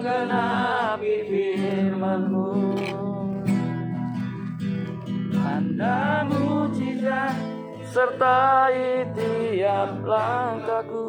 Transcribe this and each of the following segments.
menggenapi firmanmu. Tanda mujizat sertai tiap langkahku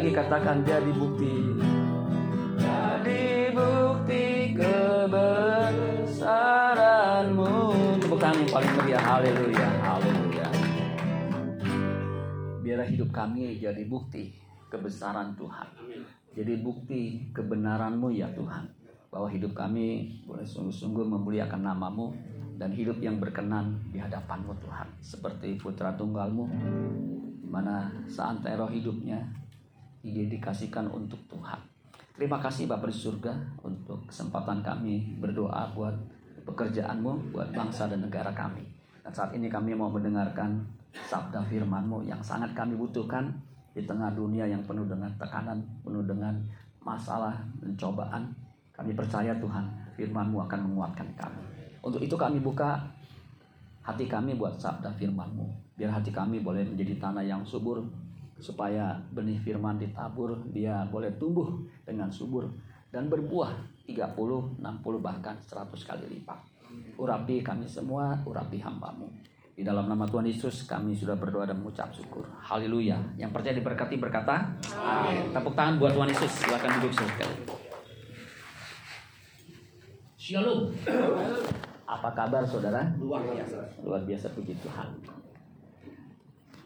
lagi katakan jadi bukti. Jadi bukti kebesaranmu. Tepuk tangan paling meriah. Haleluya haleluya. Biarlah hidup kami jadi bukti kebesaran Tuhan. Jadi bukti kebenaranmu ya Tuhan. Bahwa hidup kami boleh sungguh-sungguh memuliakan namamu dan hidup yang berkenan di hadapanmu Tuhan. Seperti putra tunggalmu di mana seantero hidupnya didedikasikan untuk Tuhan terima kasih Bapak di surga untuk kesempatan kami berdoa buat pekerjaanmu buat bangsa dan negara kami dan saat ini kami mau mendengarkan sabda firmanmu yang sangat kami butuhkan di tengah dunia yang penuh dengan tekanan penuh dengan masalah dan cobaan kami percaya Tuhan firman-Mu akan menguatkan kami. Untuk itu kami buka hati kami buat sabda firman-Mu. Biar hati kami boleh menjadi tanah yang subur supaya benih firman ditabur, dia boleh tumbuh dengan subur dan berbuah 30, 60 bahkan 100 kali lipat. Urapi kami semua, urapi hamba-Mu. Di dalam nama Tuhan Yesus kami sudah berdoa dan mengucap syukur. Haleluya. Yang percaya diberkati berkata, Amin. Tepuk tangan buat Tuhan Yesus. Silakan duduk sekali. Shalom. Apa kabar saudara? luar biasa Luar biasa puji Tuhan.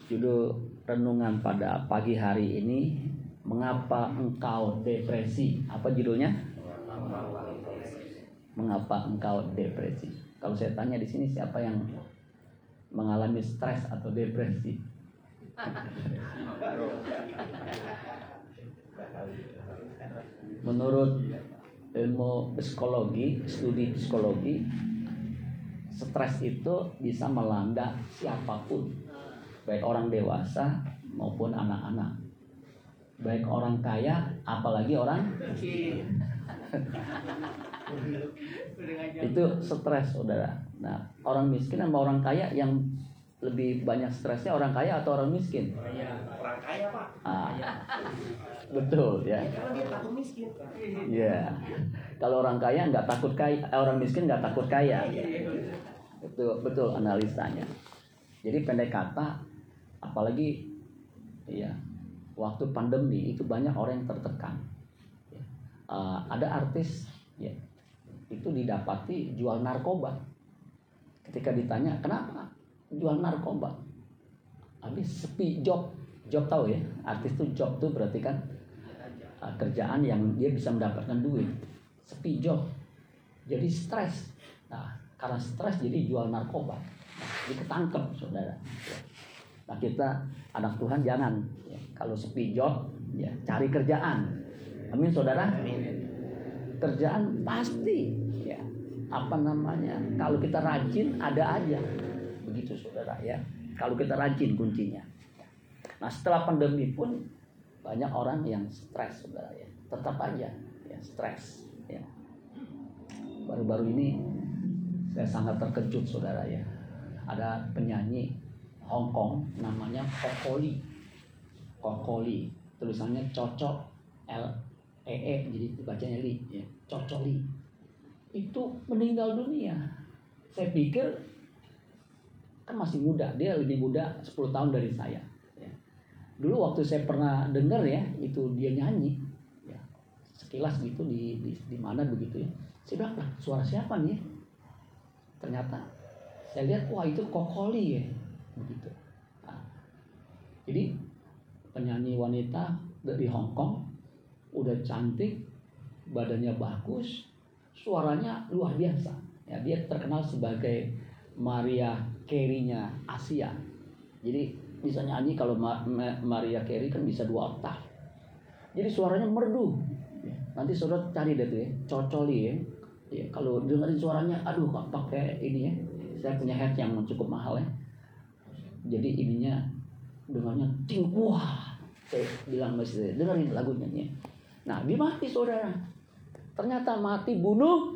Judul renungan pada pagi hari ini, mengapa engkau depresi? Apa judulnya? Mengapa engkau depresi? Kalau saya tanya di sini siapa yang mengalami stres atau depresi? Menurut ilmu psikologi, studi psikologi, stres itu bisa melanda siapa pun, baik orang dewasa maupun anak-anak, baik orang kaya, apalagi orang itu stres, saudara. Nah, orang miskin sama orang kaya yang lebih banyak stresnya orang kaya atau orang miskin? orang kaya pak Ah, betul ya. karena dia takut miskin Iya. Kalau orang kaya nggak takut kaya, eh, orang miskin nggak takut kaya. Betul, betul analisanya. Jadi pendek kata, apalagi ya waktu pandemi itu banyak orang yang tertekan. Ya. Eh, ada artis, ya itu didapati jual narkoba. Ketika ditanya kenapa jual narkoba, habis sepi job, job tahu ya, artis itu job tuh berarti kan uh, kerjaan yang dia bisa mendapatkan duit. Sepi job. Jadi stres. Nah karena stres jadi jual narkoba. Nah, jadi ketangkep saudara nah kita anak Tuhan jangan. Ya, kalau sepi job ya cari kerjaan. Amin saudara. Kerjaan pasti ya. Apa namanya? Kalau kita rajin ada aja. Begitu saudara ya. Kalau kita rajin kuncinya. Nah setelah pandemi pun banyak orang yang stres saudara ya. Tetap aja ya stres ya. Baru-baru ini saya sangat terkejut saudara ya. Ada penyanyi Hong Kong namanya Kokoli. Kokoli tulisannya cocok L E E jadi bacanya li. Ya Cocoli itu meninggal dunia. Saya pikir kan masih muda dia lebih muda 10 tahun dari saya. Ya. dulu waktu saya pernah dengar ya itu dia nyanyi ya sekilas gitu di di, di mana begitu ya. Saya bilang "Lah, suara siapa nih? Ternyata saya lihat wah itu kokoli ya begitu Jadi penyanyi wanita dari Hong Kong udah cantik, badannya bagus, suaranya luar biasa. Ya, dia terkenal sebagai Maria Carey-nya Asia. Jadi bisa nyanyi kalau Ma- Ma- Maria Carey kan bisa dua oktav. Jadi suaranya merdu. Ya, Nanti saudara cari deh tuh ya, cocoli ya. Ya, kalau dengerin suaranya, aduh kok pakai ini ya. Saya punya head yang cukup mahal ya. Jadi ininya dengarnya ting wah. Saya bilang masih dengerin lagunya ya. Nah, dia mati saudara. Ternyata mati bunuh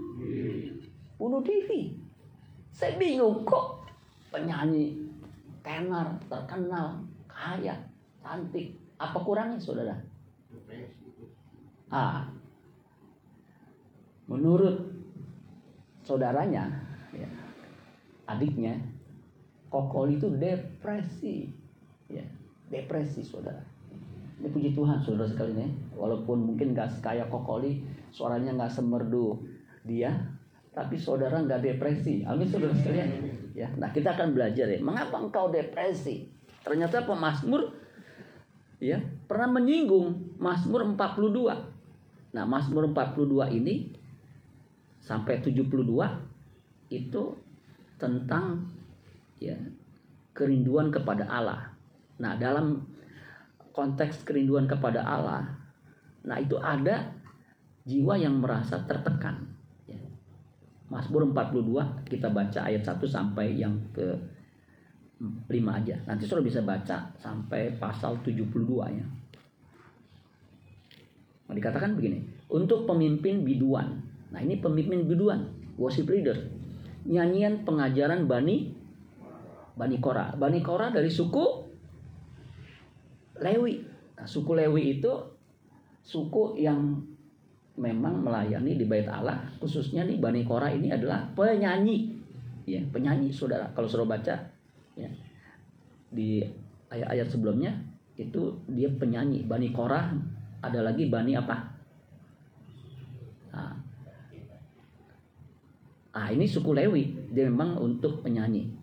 bunuh diri. Saya bingung kok penyanyi tenar terkenal kaya cantik apa kurangnya saudara? Ah, menurut saudaranya, ya, adiknya, Kokol itu depresi, ya, depresi saudara. Ini puji Tuhan saudara sekalian ya, walaupun mungkin gak sekaya Kokoli, suaranya nggak semerdu dia, tapi saudara nggak depresi. Amin saudara sekalian. Ya, nah kita akan belajar ya, mengapa engkau depresi? Ternyata pemazmur ya pernah menyinggung Mazmur 42. Nah, Mazmur 42 ini sampai 72 itu tentang ya kerinduan kepada Allah. Nah, dalam konteks kerinduan kepada Allah, nah itu ada jiwa yang merasa tertekan. Ya. Mazmur 42 kita baca ayat 1 sampai yang ke 5 aja. Nanti saudara bisa baca sampai pasal 72 ya. Nah, dikatakan begini, untuk pemimpin biduan. Nah, ini pemimpin biduan, worship leader. Nyanyian pengajaran Bani Bani Kora. Bani Kora dari suku Lewi. Nah, suku Lewi itu suku yang memang melayani di bait Allah, khususnya nih Bani Kora ini adalah penyanyi. Ya, penyanyi Saudara. Kalau Saudara baca ya, di ayat-ayat sebelumnya itu dia penyanyi Bani Korah ada lagi Bani apa nah, ah ini suku Lewi dia memang untuk penyanyi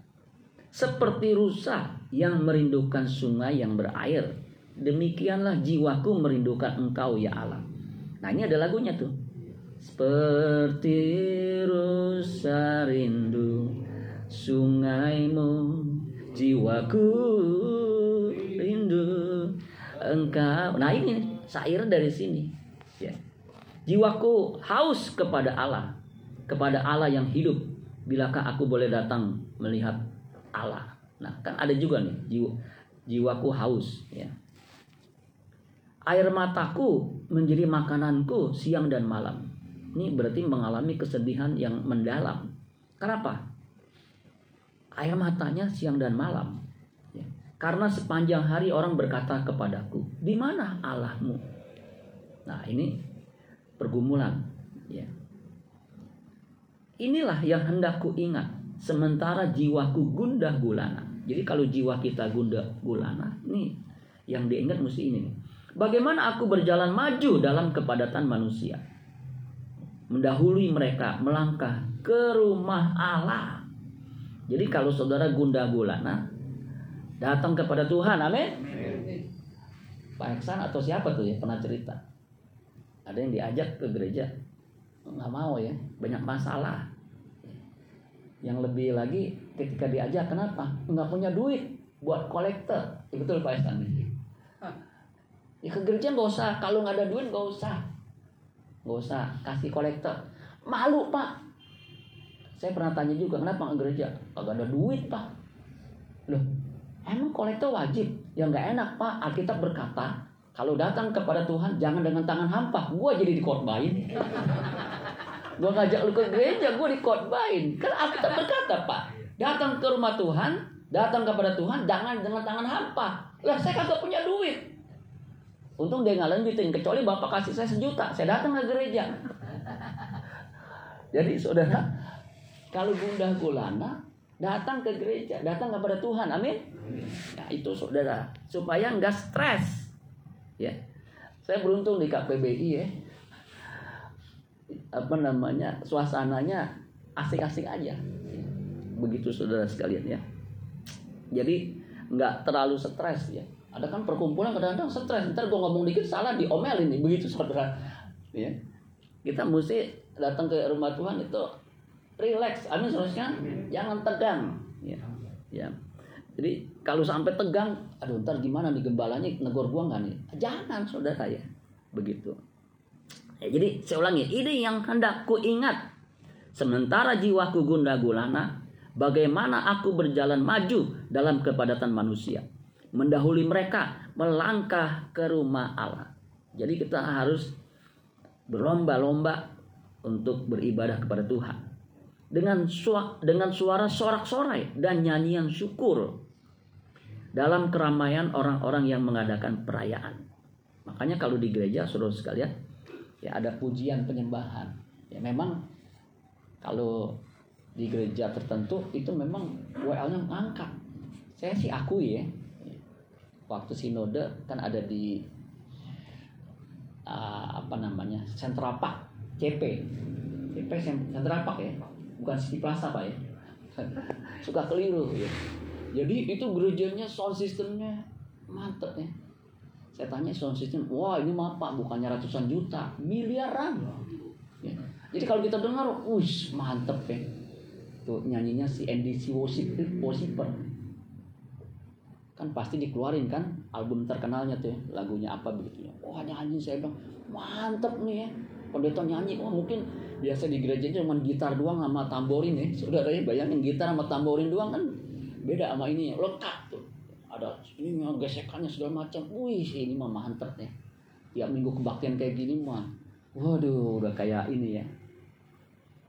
seperti rusa yang merindukan sungai yang berair. Demikianlah jiwaku merindukan engkau ya Allah. Nah ini ada lagunya tuh. Seperti rusa rindu sungaimu jiwaku rindu engkau. Nah ini syair dari sini. Ya. Jiwaku haus kepada Allah kepada Allah yang hidup. Bilakah aku boleh datang melihat Allah nah kan ada juga nih jiwa jiwaku haus ya air mataku menjadi makananku siang dan malam ini berarti mengalami kesedihan yang mendalam kenapa air matanya siang dan malam. Ya. Karena sepanjang hari orang berkata kepadaku, di mana Allahmu? Nah ini pergumulan. Ya. Inilah yang hendak ku ingat. Sementara jiwaku gundah gulana. Jadi kalau jiwa kita gundah gulana, ini yang diingat mesti ini. nih. Bagaimana aku berjalan maju dalam kepadatan manusia? Mendahului mereka melangkah ke rumah Allah. Jadi kalau saudara gundah gulana datang kepada Tuhan, amin. Pak Eksan atau siapa tuh ya pernah cerita. Ada yang diajak ke gereja, nggak mau ya, banyak masalah. Yang lebih lagi ketika diajak kenapa? Nggak punya duit buat kolektor. Ya, betul Pak Eksan. Ya ke gereja nggak usah, kalau nggak ada duit nggak usah, nggak usah. Kasih kolektor. Malu Pak, saya pernah tanya juga kenapa nggak gereja? Kagak ada duit pak. Loh emang kolektor wajib? Ya nggak enak pak. Alkitab berkata kalau datang kepada Tuhan jangan dengan tangan hampa. Gua jadi dikotbain gua ngajak lu ke gereja gua dikotbain kan Alkitab berkata pak datang ke rumah Tuhan datang kepada Tuhan jangan dengan tangan hampa lah saya kagak punya duit untung dia nggak lanjutin kecuali bapak kasih saya sejuta saya datang ke gereja jadi saudara kalau gundah gulana datang ke gereja, datang kepada Tuhan. Amin. Nah, itu Saudara, supaya nggak stres. Ya. Saya beruntung di KPBI ya. Apa namanya? Suasananya asik-asik aja. Begitu Saudara sekalian ya. Jadi nggak terlalu stres ya. Ada kan perkumpulan kadang-kadang stres. Ntar gue ngomong dikit salah diomelin nih. Begitu saudara. Ya. Kita mesti datang ke rumah Tuhan itu relax. Amin seharusnya jangan tegang. Ya. Ya. Jadi kalau sampai tegang, aduh ntar gimana nih gembalanya negor gua nggak nih? Jangan saudara ya. Begitu. Ya, jadi saya ulangi, ini yang hendak ku ingat. Sementara jiwaku gunda gulana, bagaimana aku berjalan maju dalam kepadatan manusia. Mendahului mereka melangkah ke rumah Allah. Jadi kita harus berlomba-lomba untuk beribadah kepada Tuhan. Dengan suara, dengan suara sorak-sorai dan nyanyian syukur dalam keramaian orang-orang yang mengadakan perayaan. Makanya kalau di gereja saudara sekalian ya ada pujian penyembahan. Ya memang kalau di gereja tertentu itu memang WL-nya ngangkat. Saya sih akui ya. Waktu sinode kan ada di uh, apa namanya? Sentra Pak CP. CP Sentra Pak ya. Bukan City Plaza Pak ya. Suka keliru ya. Jadi itu gerejanya sound systemnya mantep ya. Saya tanya sound system, wah ini mah pak bukannya ratusan juta, miliaran. Ya. Jadi kalau kita dengar, wush mantep ya. Tuh nyanyinya si NDC Worshipper. Kan pasti dikeluarin kan album terkenalnya tuh ya, lagunya apa begitu ya. Wah nyanyi saya bilang mantep nih ya. Pendeta nyanyi, wah mungkin biasa di gereja cuma gitar doang sama tamborin ya. Saudara ya bayangin gitar sama tamborin doang kan beda sama ini lengkap tuh ada ini gesekannya segala macam. Wih ini mah mantep nih tiap minggu kebaktian kayak gini mah. Waduh udah kayak ini ya.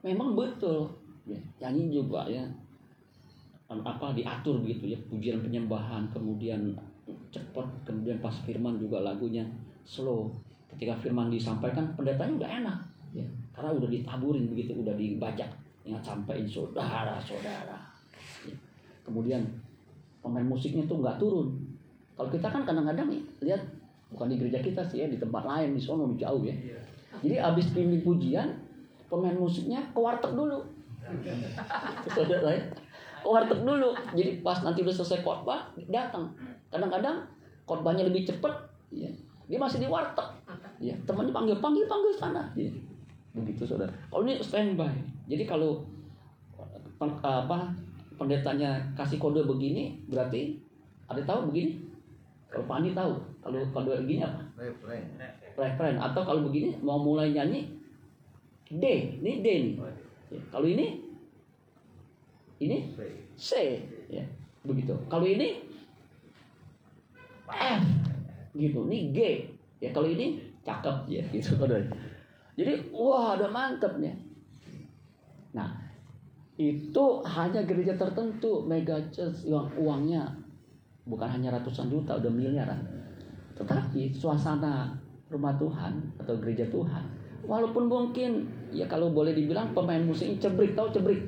Memang betul. Ya, nyanyi juga ya. Apa diatur begitu ya pujian penyembahan kemudian cepat kemudian pas firman juga lagunya slow. Ketika firman disampaikan pendetanya udah enak. Ya karena udah ditaburin begitu udah dibajak ingat sampaikan saudara-saudara. Kemudian pemain musiknya tuh nggak turun. Kalau kita kan kadang-kadang lihat bukan di gereja kita sih ya di tempat lain di sono jauh ya. Jadi abis pimpin pujian pemain musiknya ke warteg dulu. Ke warteg dulu. Jadi pas nanti udah selesai khotbah datang. Kadang-kadang khotbahnya lebih cepet ya dia masih di warteg. Ya temannya panggil panggil panggil sana. Ya. begitu saudara. Kalau ini standby. Jadi kalau apa pendetanya kasih kode begini berarti ada tahu begini? Kalau Pani tahu kalau kode begini apa? Referen atau kalau begini mau mulai nyanyi D ini D nih. Ya, kalau ini ini C ya begitu. Kalau ini F gitu. Ini G ya kalau ini cakep ya gitu. Jadi wah ada mantep nih. Nah itu hanya gereja tertentu. Mega church yang uangnya bukan hanya ratusan juta udah miliaran. Tetapi suasana rumah Tuhan atau gereja Tuhan walaupun mungkin ya kalau boleh dibilang pemain musiknya cebrik tahu cebrik?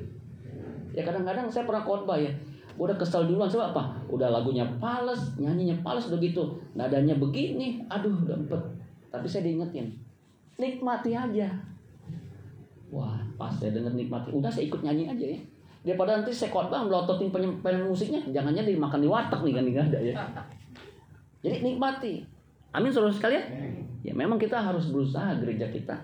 Ya kadang-kadang saya pernah khotbah ya udah kesel duluan sebab apa? Udah lagunya pales nyanyinya pales udah gitu. Nadanya begini aduh udah tapi saya diingetin nikmati aja Wah, pas saya denger nikmati. Udah saya ikut nyanyi aja ya. Daripada nanti saya khotbah melototin penyanyi musiknya, jangannya dimakan di warteg nih kan nggak ada ya. Jadi nikmati. Amin saudara sekalian. Ya memang kita harus berusaha gereja kita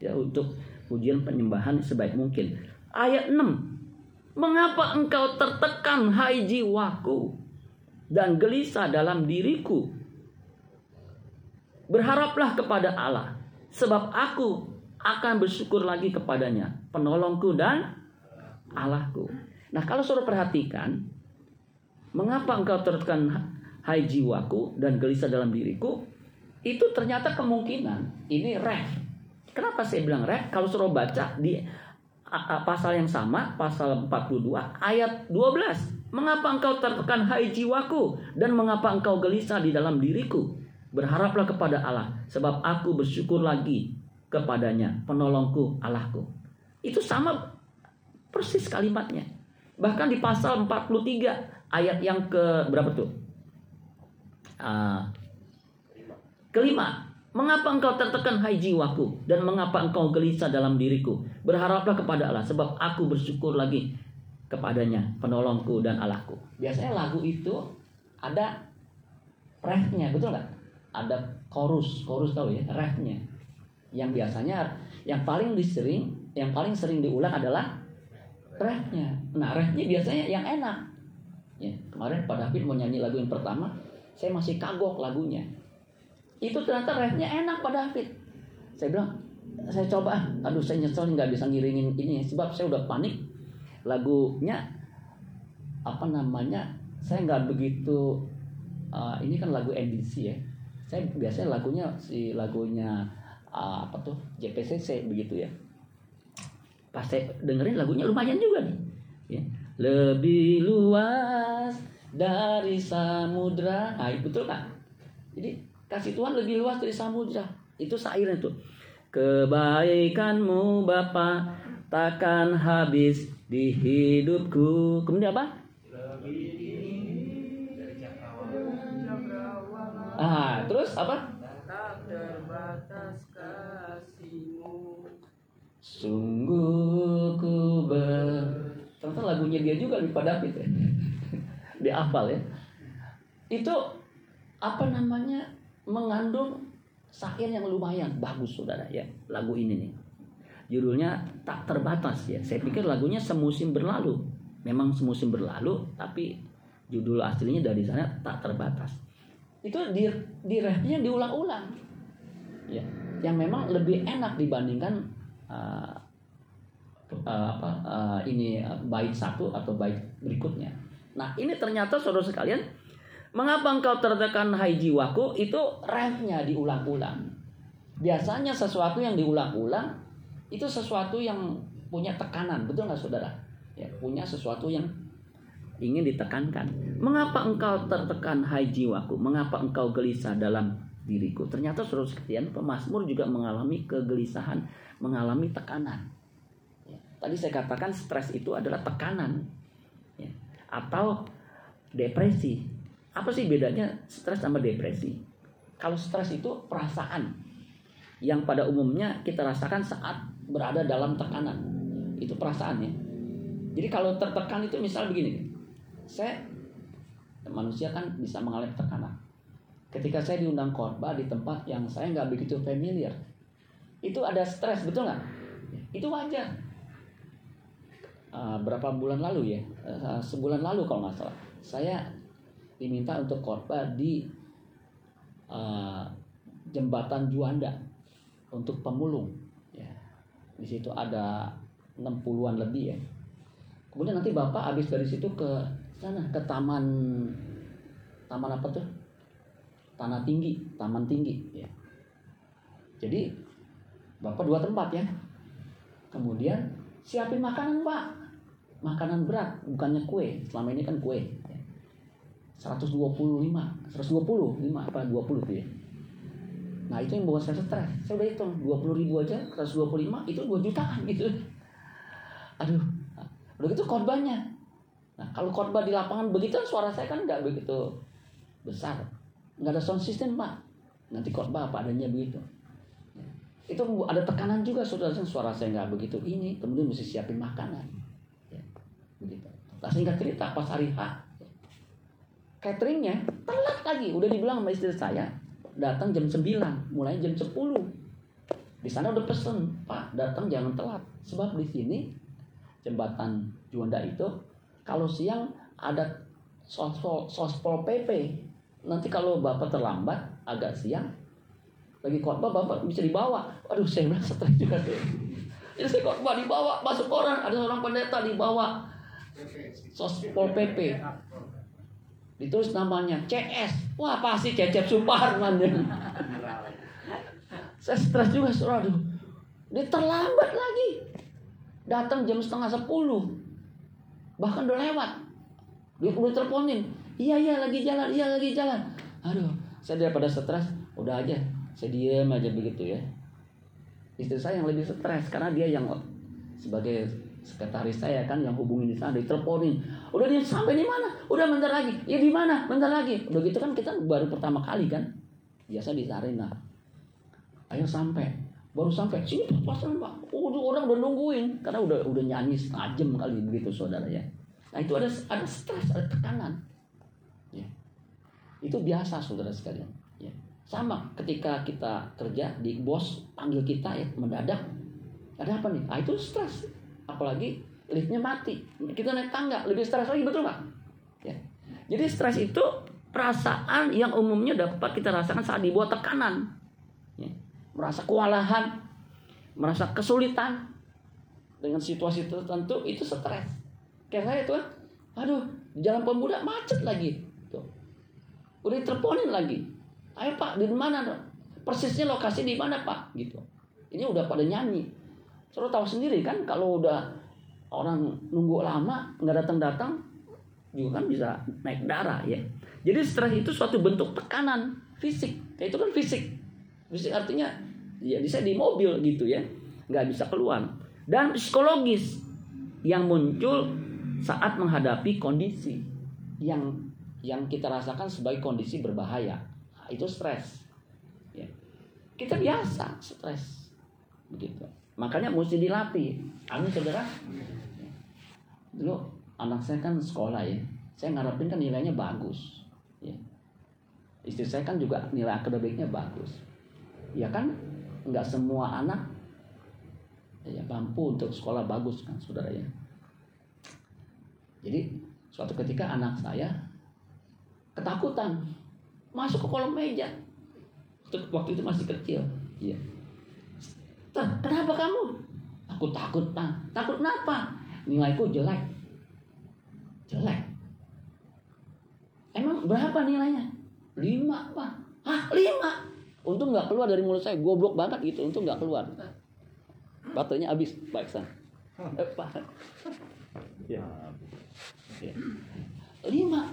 ya untuk pujian penyembahan sebaik mungkin. Ayat 6. Mengapa engkau tertekan hai jiwaku dan gelisah dalam diriku? Berharaplah kepada Allah sebab aku akan bersyukur lagi kepadanya, penolongku dan Allahku. Nah, kalau saudara perhatikan, mengapa engkau tertekan hai jiwaku dan gelisah dalam diriku? Itu ternyata kemungkinan ini ref. Kenapa saya bilang ref? Kalau saudara baca di pasal yang sama, pasal 42 ayat 12. Mengapa engkau tertekan hai jiwaku dan mengapa engkau gelisah di dalam diriku? Berharaplah kepada Allah, sebab aku bersyukur lagi kepadanya, penolongku, Allahku. Itu sama persis kalimatnya. Bahkan di pasal 43 ayat yang ke berapa tuh? Uh, kelima, mengapa engkau tertekan hai jiwaku dan mengapa engkau gelisah dalam diriku? Berharaplah kepada Allah sebab aku bersyukur lagi kepadanya, penolongku dan Allahku. Biasanya lagu itu ada refnya betul nggak ada chorus chorus tahu ya refnya yang biasanya yang paling disering yang paling sering diulang adalah refnya. Nah refnya biasanya yang enak. Ya kemarin Pak David mau nyanyi lagu yang pertama saya masih kagok lagunya. Itu ternyata refnya enak Pak David. Saya bilang saya coba. Aduh saya nyesel nggak bisa ngiringin ini sebab saya udah panik. Lagunya apa namanya saya nggak begitu uh, ini kan lagu NDC ya. Saya biasanya lagunya si lagunya uh, apa tuh? JPCC begitu ya. Pas saya dengerin lagunya lumayan juga nih. Ya. lebih luas dari samudra. Nah betul kan jadi kasih Tuhan lebih luas dari samudra. Itu sairnya tuh. Kebaikanmu Bapa takkan habis di hidupku. Kemudian apa? Ah terus apa Sungguh ku ber Ternyata lagunya dia juga Pak David ya. Hafal ya. Itu apa namanya Mengandung syair yang lumayan. Bagus saudara ya Lagu ini nih. Judulnya Tak Terbatas ya. Saya pikir lagunya semusim berlalu. Memang semusim berlalu Tapi judul aslinya dari sana Tak Terbatas. Itu di, di diulang-ulang. Ya yang memang lebih enak dibandingkan uh, apa uh, ini bait satu atau bait berikutnya. Nah ini ternyata saudara sekalian, mengapa engkau tertekan hai jiwaku itu refnya diulang-ulang. Biasanya sesuatu yang diulang-ulang itu sesuatu yang punya tekanan, betul nggak saudara? Ya punya sesuatu yang ingin ditekankan. Mengapa engkau tertekan hai jiwaku? Mengapa engkau gelisah dalam diriku. Ternyata saudara sekalian, pemazmur juga mengalami kegelisahan, mengalami tekanan. Ya. Tadi saya katakan stres itu adalah tekanan, ya. atau depresi. Apa sih bedanya stres sama depresi? Kalau stres itu perasaan yang pada umumnya kita rasakan saat berada dalam tekanan. Itu perasaannya. Jadi kalau tertekan itu misal begini, saya manusia kan bisa mengalami tekanan ketika saya diundang khotbah di tempat yang saya nggak begitu familiar itu ada stres betul nggak? Itu wajar. Uh, berapa bulan lalu ya? Uh, sebulan lalu kalau nggak salah. Saya diminta untuk khotbah di uh, jembatan Juanda untuk pemulung ya. Di situ ada 60-an lebih ya. Kemudian nanti bapak habis dari situ ke sana ke taman taman apa tuh? Tanah tinggi, taman tinggi ya. Jadi Bapak dua tempat ya. Kemudian siapin makanan, Pak. Makanan berat, bukannya kue. Selama ini kan kue. Ya. 125, 125 apa 20 tuh ya. Nah itu yang bawa saya stres. Saya udah hitung 20 ribu aja, 125 itu 2 jutaan gitu. Aduh, udah gitu korbannya. Nah kalau khotbah di lapangan begitu suara saya kan nggak begitu besar nggak ada sound system pak nanti khotbah apa adanya begitu itu ada tekanan juga saudara suara saya nggak begitu ini kemudian mesti siapin makanan. Ya, begitu. Nah, singkat cerita pas hari H cateringnya telat lagi. Udah dibilang sama istri saya datang jam 9 mulai jam 10 di sana udah pesen pak datang jangan telat. Sebab di sini jembatan Juanda itu kalau siang ada sospol sospol PP nanti kalau bapak terlambat agak siang lagi khotbah bapak bisa dibawa. Aduh saya bilang stres juga tuh jadi saya khotbah dibawa. Masuk orang ada seorang pendeta dibawa. Sospol pp ditulis namanya CS wah pasti Cecep Suparman? Ya. saya stres juga saudara aduh. Dia terlambat lagi. Datang jam setengah sepuluh. Bahkan udah lewat. Dia udah teleponin. Iya iya lagi jalan iya lagi jalan. Aduh saya daripada stres udah aja saya aja begitu ya. Istri saya yang lebih stres karena dia yang sebagai sekretaris saya kan yang hubungin di sana diteleponin. Udah dia sampai di mana? Udah bentar lagi. Ya di mana? Bentar lagi. Udah gitu kan kita baru pertama kali kan? Biasa di Sarina ayo sampai. Baru sampai. Sini pasangan pak. Udah orang udah nungguin. Karena udah udah nyanyi setengah kali begitu saudara ya. Nah itu ada ada stres ada tekanan ya. Itu biasa saudara sekalian. Ya. Sama ketika kita kerja di bos panggil kita ya mendadak. Ada apa nih? Ah itu stres. Apalagi liftnya mati. Kita naik tangga lebih stres lagi betul nggak? Ya. Jadi stres itu perasaan yang umumnya dapat kita rasakan saat di bawah tekanan. Ya. Merasa kewalahan, merasa kesulitan dengan situasi tertentu itu stres. Kayak saya tuh, aduh, di jalan pemuda macet lagi. Udah teleponin lagi. Ayo Pak, di mana? Persisnya lokasi di mana Pak? Gitu. Ini udah pada nyanyi. Suruh tahu sendiri kan kalau udah orang nunggu lama nggak datang-datang juga kan bisa naik darah ya. Jadi stres itu suatu bentuk tekanan fisik. Ya, itu kan fisik. Fisik artinya ya bisa di mobil gitu ya, nggak bisa keluar. Dan psikologis yang muncul saat menghadapi kondisi yang yang kita rasakan sebagai kondisi berbahaya. Itu stres. Ya. Kita biasa stres. Begitu. Makanya mesti dilatih. Amin saudara. Dulu anak saya kan sekolah ya. Saya ngarepin kan nilainya bagus. Ya. Istri saya kan juga nilai akademiknya bagus. Ya kan nggak semua anak ya mampu untuk sekolah bagus kan saudara ya. Jadi suatu ketika anak saya ketakutan masuk ke kolom meja. Waktu itu masih kecil. Iya. Kenapa kamu? Aku takut, Pak. Takut kenapa? Nilaiku jelek. Jelek. Emang berapa nilainya? Lima, Pak. Hah, lima? Untung nggak keluar dari mulut saya. Goblok banget gitu. Untung nggak keluar. Baterainya habis, Pak Iksan. Eh, Pak. Ya. Lima.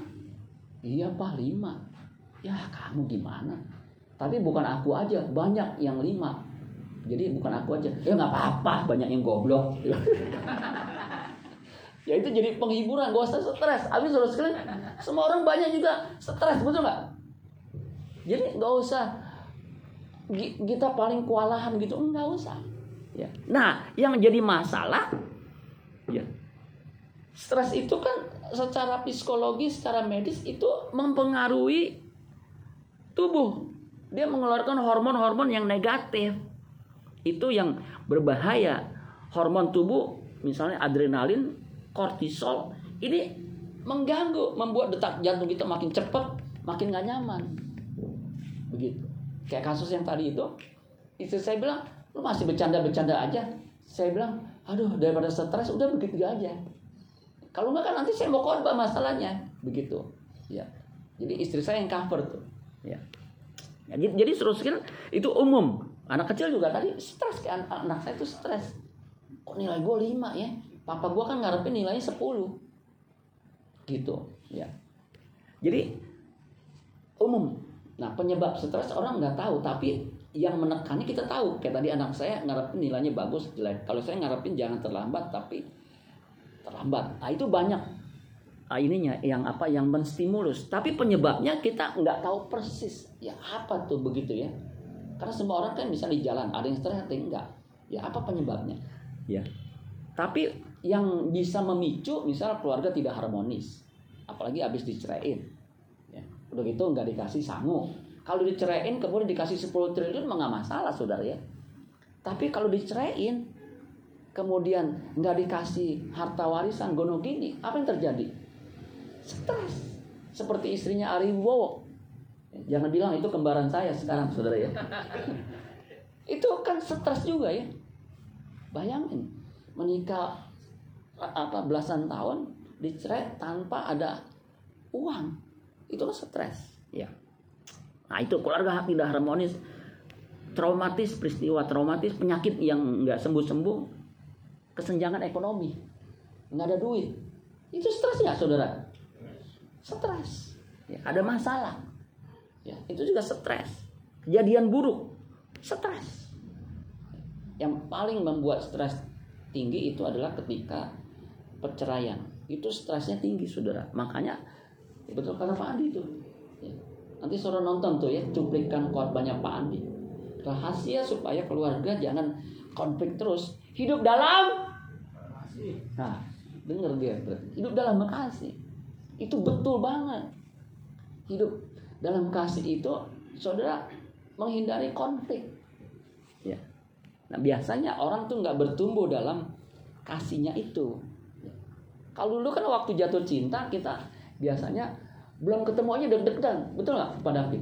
Iya, Pak, lima. Ya, kamu gimana? Tapi bukan aku aja, banyak yang lima. Jadi bukan aku aja. Ya nggak apa-apa, banyak yang goblok. ya itu jadi penghiburan, gak usah stres. Habis terus sekalian, semua orang banyak juga stres, betul nggak? Jadi nggak usah kita paling kewalahan gitu, nggak usah. Ya. Nah, yang jadi masalah, ya stres itu kan secara psikologis, secara medis itu mempengaruhi tubuh. Dia mengeluarkan hormon-hormon yang negatif. Itu yang berbahaya. Hormon tubuh misalnya adrenalin kortisol ini mengganggu membuat detak jantung kita makin cepat makin gak nyaman. Begitu. Kayak kasus yang tadi itu istri saya bilang lu masih bercanda-bercanda aja. Saya bilang aduh daripada stres udah begitu aja. Kalau enggak kan nanti saya mau korban masalahnya. Begitu. Ya. Jadi istri saya yang cover tuh ya, ya jadi terus kan itu umum Anak kecil juga tadi stres kan anak saya itu stres. Kok nilai gue 5 ya? Papa gue kan ngarepin nilainya 10. Gitu, ya. Jadi umum. Nah, penyebab stres orang nggak tahu, tapi yang menekannya kita tahu. Kayak tadi anak saya ngarepin nilainya bagus, jelek. Kalau saya ngarepin jangan terlambat, tapi terlambat. Nah, itu banyak ah, ininya yang apa yang menstimulus. Tapi penyebabnya kita nggak tahu persis. Ya apa tuh begitu ya? Karena semua orang kan bisa di jalan, ada yang stres, ada yang enggak. Ya apa penyebabnya? Ya. Tapi yang bisa memicu misal keluarga tidak harmonis, apalagi habis diceraiin. Ya. Udah gitu nggak dikasih sangu. Kalau diceraiin kemudian dikasih 10 triliun nggak masalah saudara ya. Tapi kalau diceraiin kemudian nggak dikasih harta warisan gono gini, apa yang terjadi? Stres. Seperti istrinya Ari Wibowo Jangan bilang itu kembaran saya sekarang, saudara ya. itu kan stres juga ya. Bayangin, menikah apa belasan tahun dicerai tanpa ada uang, itu kan stres. Ya. Nah itu keluarga tidak harmonis, traumatis peristiwa traumatis, penyakit yang nggak sembuh-sembuh, kesenjangan ekonomi, nggak ada duit, itu stres ya saudara? Stres. Ya, ada masalah. Ya, itu juga stres. Kejadian buruk stres. Yang paling membuat stres tinggi itu adalah ketika perceraian. Itu stresnya tinggi saudara. Makanya ya betul kata Pak Andi itu. Ya. nanti saudara nonton tuh ya cuplikan banyak Pak Andi. Rahasia supaya keluarga jangan konflik terus. Hidup dalam nah dengar dia hidup dalam makasih itu betul banget hidup dalam kasih itu saudara menghindari konflik. Ya. Nah biasanya orang tuh nggak bertumbuh dalam kasihnya itu. Ya. Kalau dulu kan waktu jatuh cinta kita biasanya belum ketemu aja deg-degan, betul nggak Pak David?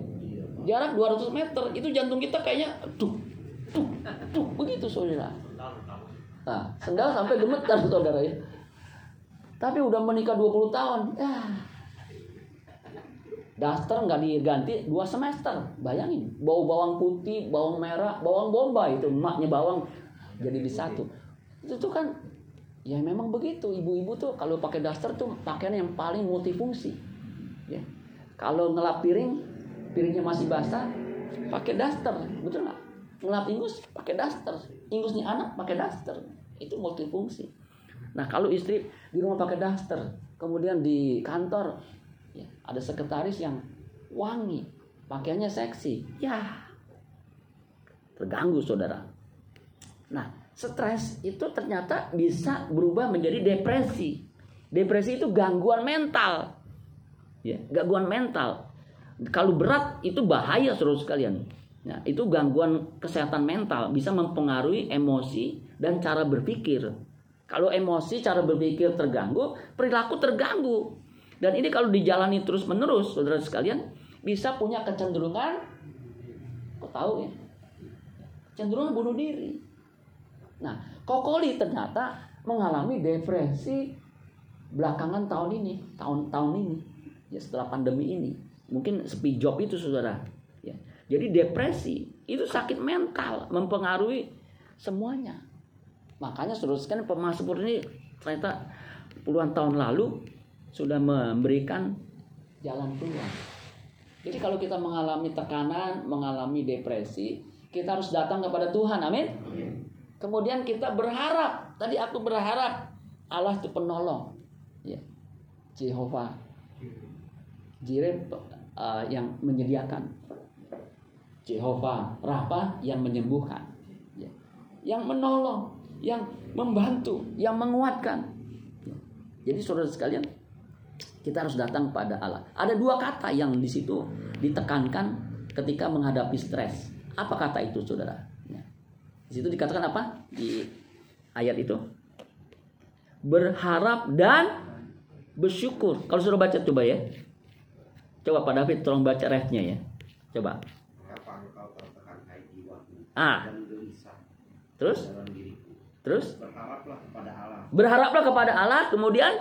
Jarak 200 meter itu jantung kita kayaknya tuh tuh tuh begitu saudara. Nah, sendal sampai gemetar saudara ya. Tapi udah menikah 20 tahun, ya daster nggak diganti dua semester. Bayangin bau bawang putih bawang merah bawang bombay itu emaknya bawang jadi di satu. Itu tuh kan ya memang begitu. Ibu-ibu tuh kalau pakai daster tuh pakaian yang paling multifungsi ya. Kalau ngelap piring piringnya masih basah pakai daster betul nggak? Ngelap ingus pakai daster. Ingusnya anak pakai daster. Itu multifungsi nah kalau istri di rumah pakai daster kemudian di kantor ya, ada sekretaris yang wangi pakaiannya seksi. Ya. Terganggu saudara. Nah stres itu ternyata bisa berubah menjadi depresi. Depresi itu gangguan mental. Ya gangguan mental. Kalau berat itu bahaya saudara sekalian. Ya, itu gangguan kesehatan mental. Bisa mempengaruhi emosi dan cara berpikir kalau emosi cara berpikir terganggu perilaku terganggu dan ini kalau dijalani terus menerus, saudara sekalian, bisa punya kecenderungan, kok tahu ya, cenderungan bunuh diri. Nah, Kokoli ternyata mengalami depresi belakangan tahun ini, tahun-tahun ini, ya setelah pandemi ini, mungkin sepi job itu saudara. Ya. Jadi depresi itu sakit mental, mempengaruhi semuanya. Makanya sekalian pemasmur ini ternyata puluhan tahun lalu sudah memberikan jalan keluar. Jadi kalau kita mengalami tekanan, mengalami depresi, kita harus datang kepada Tuhan. Amin. Kemudian kita berharap. Tadi aku berharap Allah itu penolong. Ya. Jehovah. Jireh uh, yang menyediakan. Jehovah Rafa yang menyembuhkan. Ya. Yang menolong, yang membantu, yang menguatkan. Jadi saudara sekalian, kita harus datang pada Allah. Ada dua kata yang di situ ditekankan ketika menghadapi stres. Apa kata itu, saudara? Ya. Di situ dikatakan apa di ayat itu? Berharap dan bersyukur. Kalau sudah baca coba ya. Coba Pak David tolong baca refnya ya. Coba. Ah. Terus? Terus? Berharaplah kepada Allah. Berharaplah kepada Allah, kemudian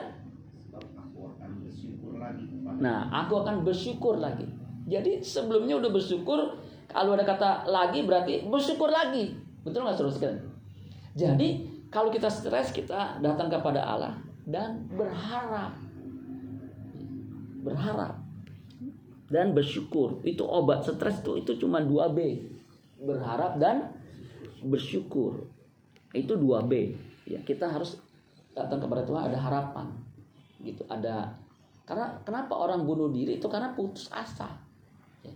Nah, aku akan bersyukur lagi. Jadi sebelumnya udah bersyukur, kalau ada kata lagi berarti bersyukur lagi. Betul nggak terus sekalian? Jadi kalau kita stres kita datang kepada Allah dan berharap. Berharap dan bersyukur. Itu obat stres itu itu cuma 2B. Berharap dan bersyukur. Itu 2B. Ya, kita harus datang kepada Tuhan ada harapan. Gitu, ada karena kenapa orang bunuh diri itu karena putus asa. Ya.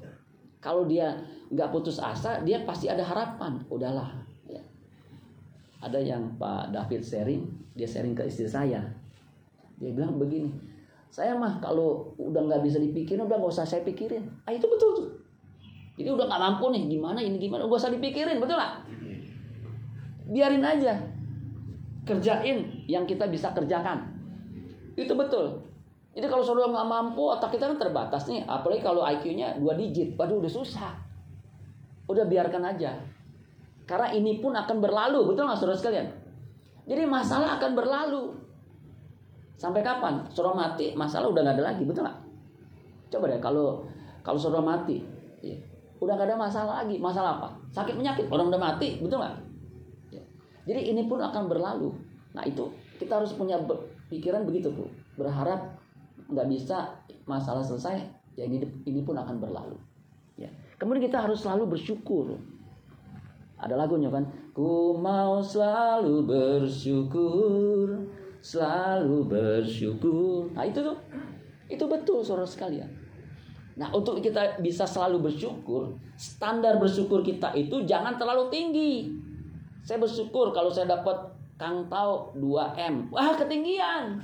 Kalau dia nggak putus asa, dia pasti ada harapan. Udahlah. Ya. Ada yang Pak David sharing, dia sharing ke istri saya. Dia bilang begini, saya mah kalau udah nggak bisa dipikirin, udah nggak usah saya pikirin. Ah itu betul tuh. Jadi udah nggak mampu nih, gimana ini gimana, nggak usah dipikirin, betul nggak? Biarin aja, kerjain yang kita bisa kerjakan. Itu betul. Jadi kalau saudara nggak mampu, otak kita kan terbatas nih. Apalagi kalau IQ-nya dua digit, waduh udah susah. Udah biarkan aja. Karena ini pun akan berlalu, betul nggak saudara sekalian? Jadi masalah akan berlalu. Sampai kapan? Saudara mati, masalah udah nggak ada lagi, betul nggak? Coba deh kalau kalau saudara mati, ya, udah nggak ada masalah lagi. Masalah apa? Sakit penyakit, orang udah mati, betul nggak? Jadi ini pun akan berlalu. Nah itu kita harus punya pikiran begitu bu. Berharap nggak bisa masalah selesai ya ini ini pun akan berlalu. Ya. Kemudian kita harus selalu bersyukur. Ada lagunya kan? Ku mau selalu bersyukur selalu bersyukur. Nah itu tuh itu betul saudara sekalian. Nah untuk kita bisa selalu bersyukur standar bersyukur kita itu jangan terlalu tinggi saya bersyukur kalau saya dapat kang tau 2 m wah ketinggian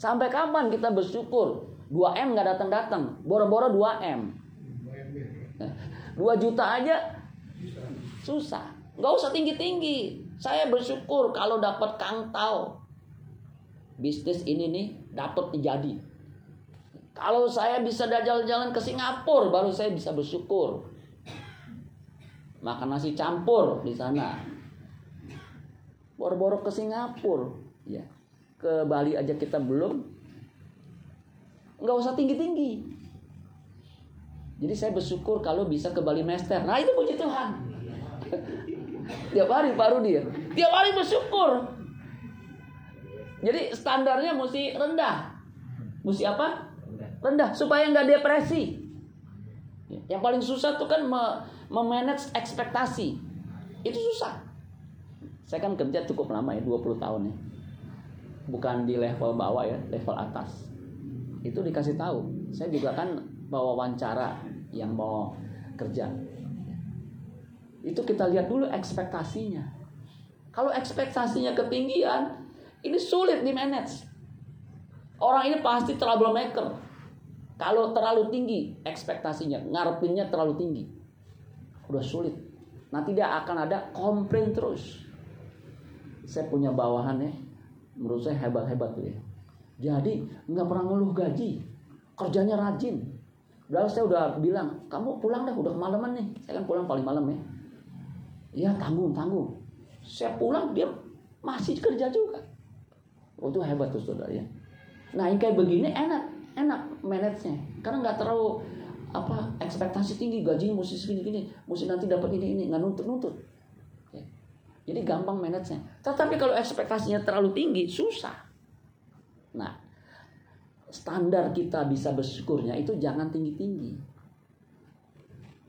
Sampai kapan kita bersyukur? 2 M nggak datang datang, boro-boro 2 M. 2 juta aja susah. Nggak usah tinggi tinggi. Saya bersyukur kalau dapat Kang Tau. Bisnis ini nih dapat jadi. Kalau saya bisa jalan-jalan ke Singapura, baru saya bisa bersyukur. Makan nasi campur di sana. Boro-boro ke Singapura, ya. Ke Bali aja kita belum. Nggak usah tinggi-tinggi. Jadi saya bersyukur kalau bisa ke Bali Master. Nah itu puji Tuhan. Tiap hari baru dia. Tiap hari bersyukur. Jadi standarnya mesti rendah. Mesti apa? rendah supaya nggak depresi. Yang paling susah tuh kan memanage ekspektasi. Itu susah. Saya kan kerja cukup lama ya, 20 tahun ya. Bukan di level bawah ya, level atas. Itu dikasih tahu. Saya juga kan bawa wawancara yang mau kerja. Itu kita lihat dulu ekspektasinya. Kalau ekspektasinya ketinggian, ini sulit di manage. Orang ini pasti troublemaker kalau terlalu tinggi ekspektasinya, ngarepinnya terlalu tinggi. Udah sulit. Nanti dia akan ada komplain terus. Saya punya bawahan ya, menurut saya hebat-hebat tuh ya. Jadi nggak pernah ngeluh gaji, kerjanya rajin. Udah saya udah bilang, kamu pulang dah, udah kemalaman nih. Saya kan pulang paling malam ya. Iya tanggung tanggung. Saya pulang dia masih kerja juga. Oh, itu hebat tuh saudara ya. Nah yang kayak begini enak enak manage-nya karena nggak terlalu apa ekspektasi tinggi gaji mesti segini gini mesti nanti dapat ini ini nggak nuntut nuntut. Jadi gampang manage-nya tetapi kalau ekspektasinya terlalu tinggi susah nah standar kita bisa bersyukurnya itu jangan tinggi tinggi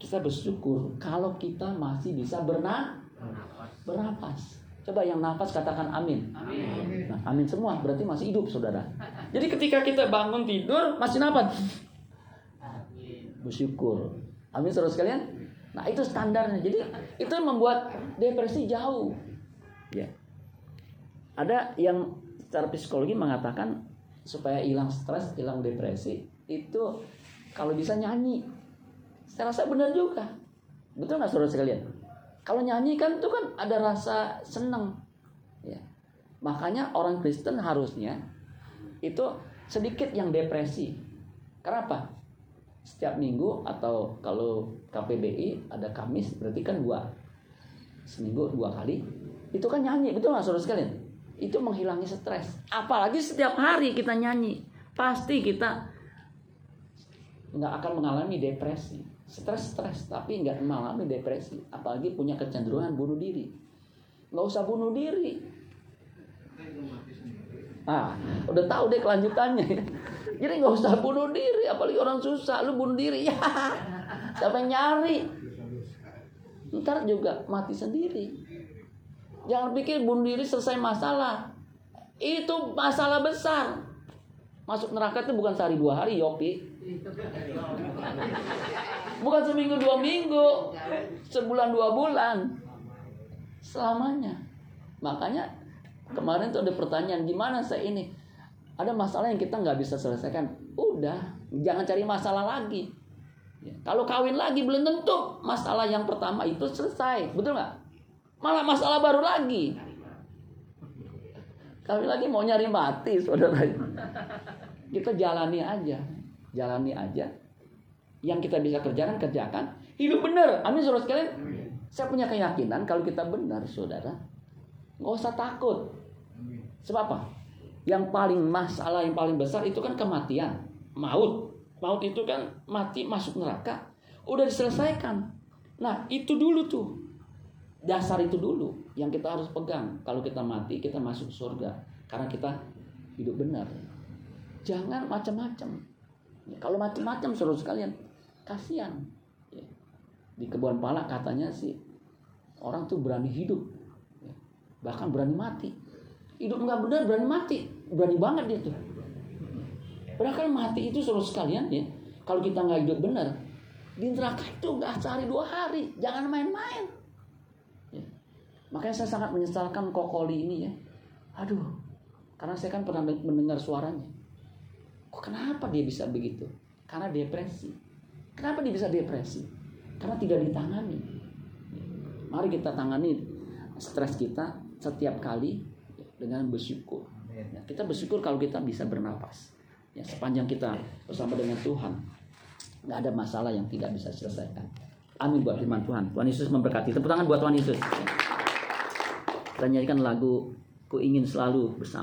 kita bersyukur kalau kita masih bisa bernafas bernapas Coba yang nafas katakan amin. Amin. Nah, amin semua berarti masih hidup saudara. Jadi ketika kita bangun tidur masih nafas. Bersyukur. Amin saudara sekalian. Nah itu standarnya. Jadi itu yang membuat depresi jauh. Ya. Ada yang secara psikologi mengatakan supaya hilang stres, hilang depresi itu kalau bisa nyanyi. Saya rasa benar juga. Betul nggak saudara sekalian? Kalau nyanyi kan itu kan ada rasa senang. Ya. Makanya orang Kristen harusnya itu sedikit yang depresi. Kenapa? Setiap minggu atau kalau KPBI ada Kamis berarti kan dua. Seminggu dua kali. Itu kan nyanyi betul nggak saudara sekalian? Itu menghilangi stres. Apalagi setiap hari kita nyanyi pasti kita nggak akan mengalami depresi. Stres-stres tapi nggak mengalami depresi. Apalagi punya kecenderungan bunuh diri. Nggak usah bunuh diri. Ah udah tahu deh kelanjutannya jadi nggak usah bunuh diri apalagi orang susah lu bunuh diri. Ya siapa yang nyari? Ntar juga mati sendiri. Jangan pikir bunuh diri selesai masalah. Itu masalah besar. Masuk neraka itu bukan sehari dua hari Yopi. Bukan seminggu dua minggu, sebulan dua bulan, selamanya. Makanya kemarin tuh ada pertanyaan gimana saya ini ada masalah yang kita nggak bisa selesaikan. Udah, jangan cari masalah lagi. Ya, kalau kawin lagi belum tentu masalah yang pertama itu selesai, betul nggak? Malah masalah baru lagi. Kawin lagi mau nyari mati, saudara. Kita jalani aja, jalani aja yang kita bisa kerjakan kerjakan hidup benar amin saudara sekalian saya punya keyakinan kalau kita benar saudara nggak usah takut sebab apa yang paling masalah yang paling besar itu kan kematian. Maut. Maut itu kan mati masuk neraka. Udah diselesaikan. Nah itu dulu tuh. Dasar itu dulu yang kita harus pegang. Kalau kita mati kita masuk surga. Karena kita hidup benar. Jangan macam-macam. Kalau macam-macam saudara sekalian. Kasihan. Ya. di kebun pala katanya sih orang tuh berani hidup. Ya. bahkan berani mati hidup nggak benar berani mati berani banget dia tuh padahal mati itu seluruh sekalian ya kalau kita nggak hidup benar di neraka itu nggak sehari dua hari jangan main-main ya. makanya saya sangat menyesalkan kokoli ini ya aduh karena saya kan pernah mendengar suaranya Kok kenapa dia bisa begitu? Karena depresi. Kenapa dia bisa depresi? Karena tidak ditangani. Mari kita tangani stres kita setiap kali dengan bersyukur. Ya, kita bersyukur kalau kita bisa bernapas. Ya, sepanjang kita bersama dengan Tuhan, nggak ada masalah yang tidak bisa selesaikan. Amin buat firman Tuhan. Tuhan Yesus memberkati. Tepuk tangan buat Tuhan Yesus. Kita nyanyikan lagu Ku ingin selalu bersama.